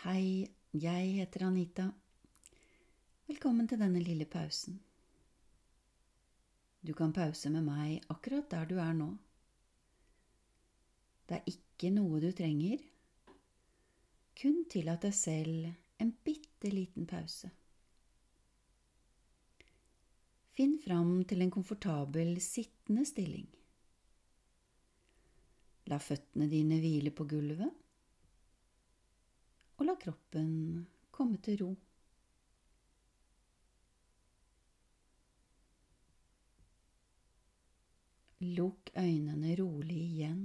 Hei, jeg heter Anita. Velkommen til denne lille pausen. Du kan pause med meg akkurat der du er nå. Det er ikke noe du trenger, kun tillat deg selv en bitte liten pause. Finn fram til en komfortabel sittende stilling. La føttene dine hvile på gulvet og la kroppen komme til ro. Lukk øynene rolig igjen.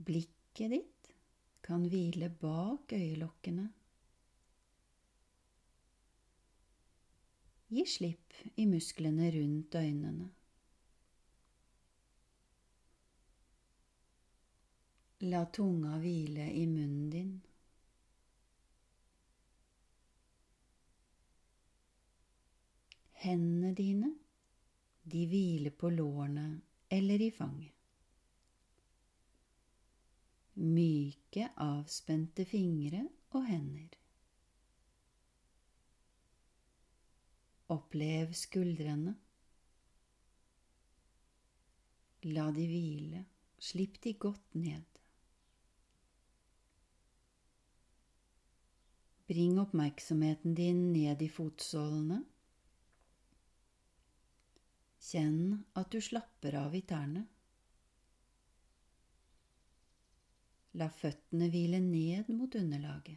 Blikket ditt kan hvile bak øyelokkene. Gi slipp i musklene rundt øynene. La tunga hvile i munnen din. Hendene dine, de hviler på lårene eller i fanget. Myke, avspente fingre og hender. Opplev skuldrene. La de hvile, slipp de godt ned. Bring oppmerksomheten din ned i fotsålene. Kjenn at du slapper av i tærne. La føttene hvile ned mot underlaget.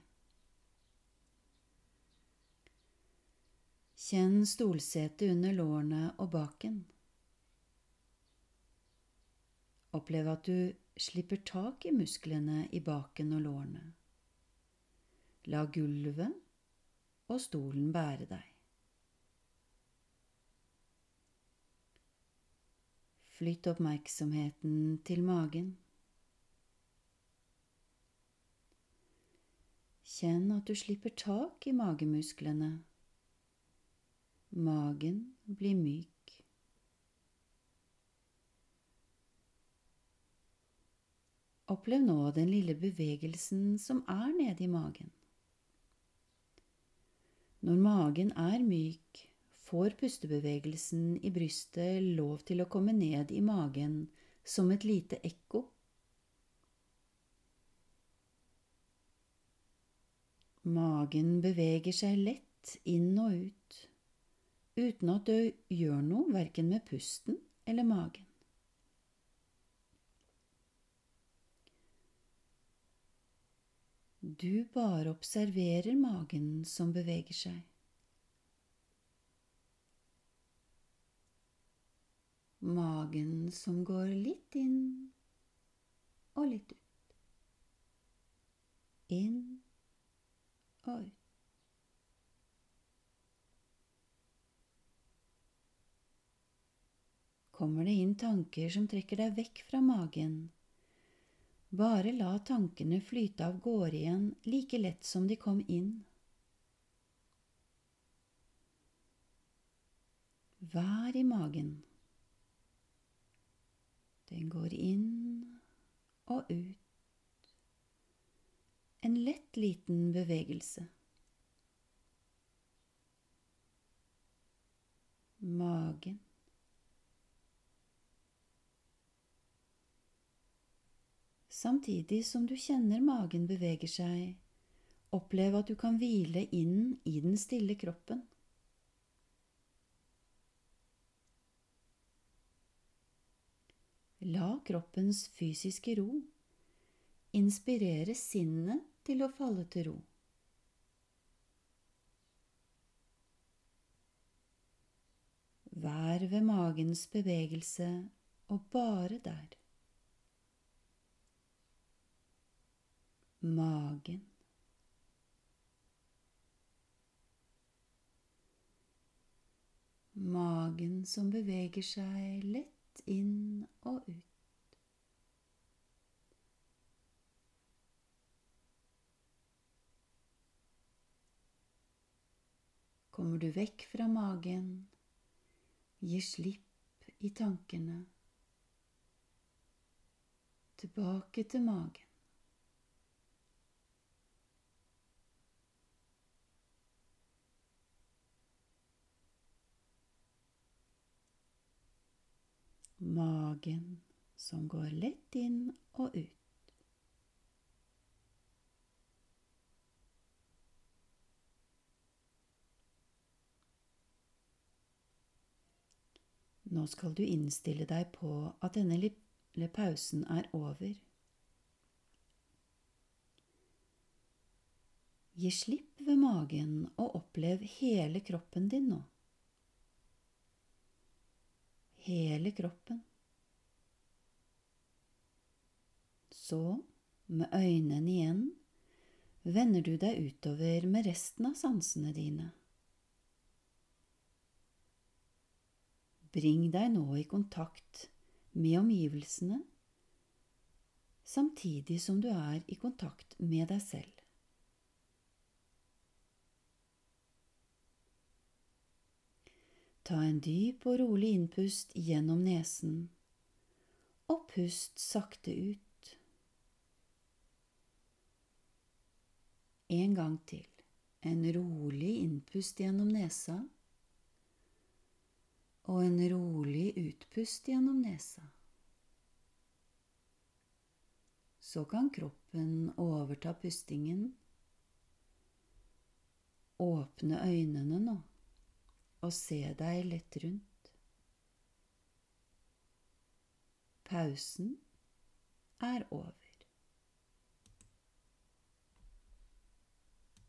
Kjenn stolsetet under lårene og baken. Opplev at du slipper tak i musklene i baken og lårene. La gulvet og stolen bære deg. Flytt oppmerksomheten til magen. Kjenn at du slipper tak i magemusklene. Magen blir myk. Opplev nå den lille bevegelsen som er nede i magen. Når magen er myk, får pustebevegelsen i brystet lov til å komme ned i magen som et lite ekko. Magen beveger seg lett inn og ut, uten at du gjør noe verken med pusten eller magen. Du bare observerer magen som beveger seg. Magen som går litt inn og litt ut. Inn og ut. Kommer det inn tanker som trekker deg vekk fra magen, bare la tankene flyte av gårde igjen like lett som de kom inn. Vær i magen. Den går inn og ut. En lett liten bevegelse. Magen. Samtidig som du kjenner magen beveger seg, opplev at du kan hvile inn i den stille kroppen. La kroppens fysiske ro inspirere sinnet til å falle til ro. Vær ved magens bevegelse og bare der. Magen. Magen som beveger seg lett inn og ut. Kommer du vekk fra magen, gi slipp i tankene. Tilbake til magen. Magen som går lett inn og ut. Nå skal du innstille deg på at denne lille pausen er over. Gi slipp ved magen og opplev hele kroppen din nå. Hele kroppen. Så, med øynene igjen, vender du deg utover med resten av sansene dine. Bring deg nå i kontakt med omgivelsene, samtidig som du er i kontakt med deg selv. Ta en dyp og rolig innpust gjennom nesen, og pust sakte ut. En gang til. En rolig innpust gjennom nesa og en rolig utpust gjennom nesa. Så kan kroppen overta pustingen. Åpne øynene nå og se deg lett rundt. Pausen er over.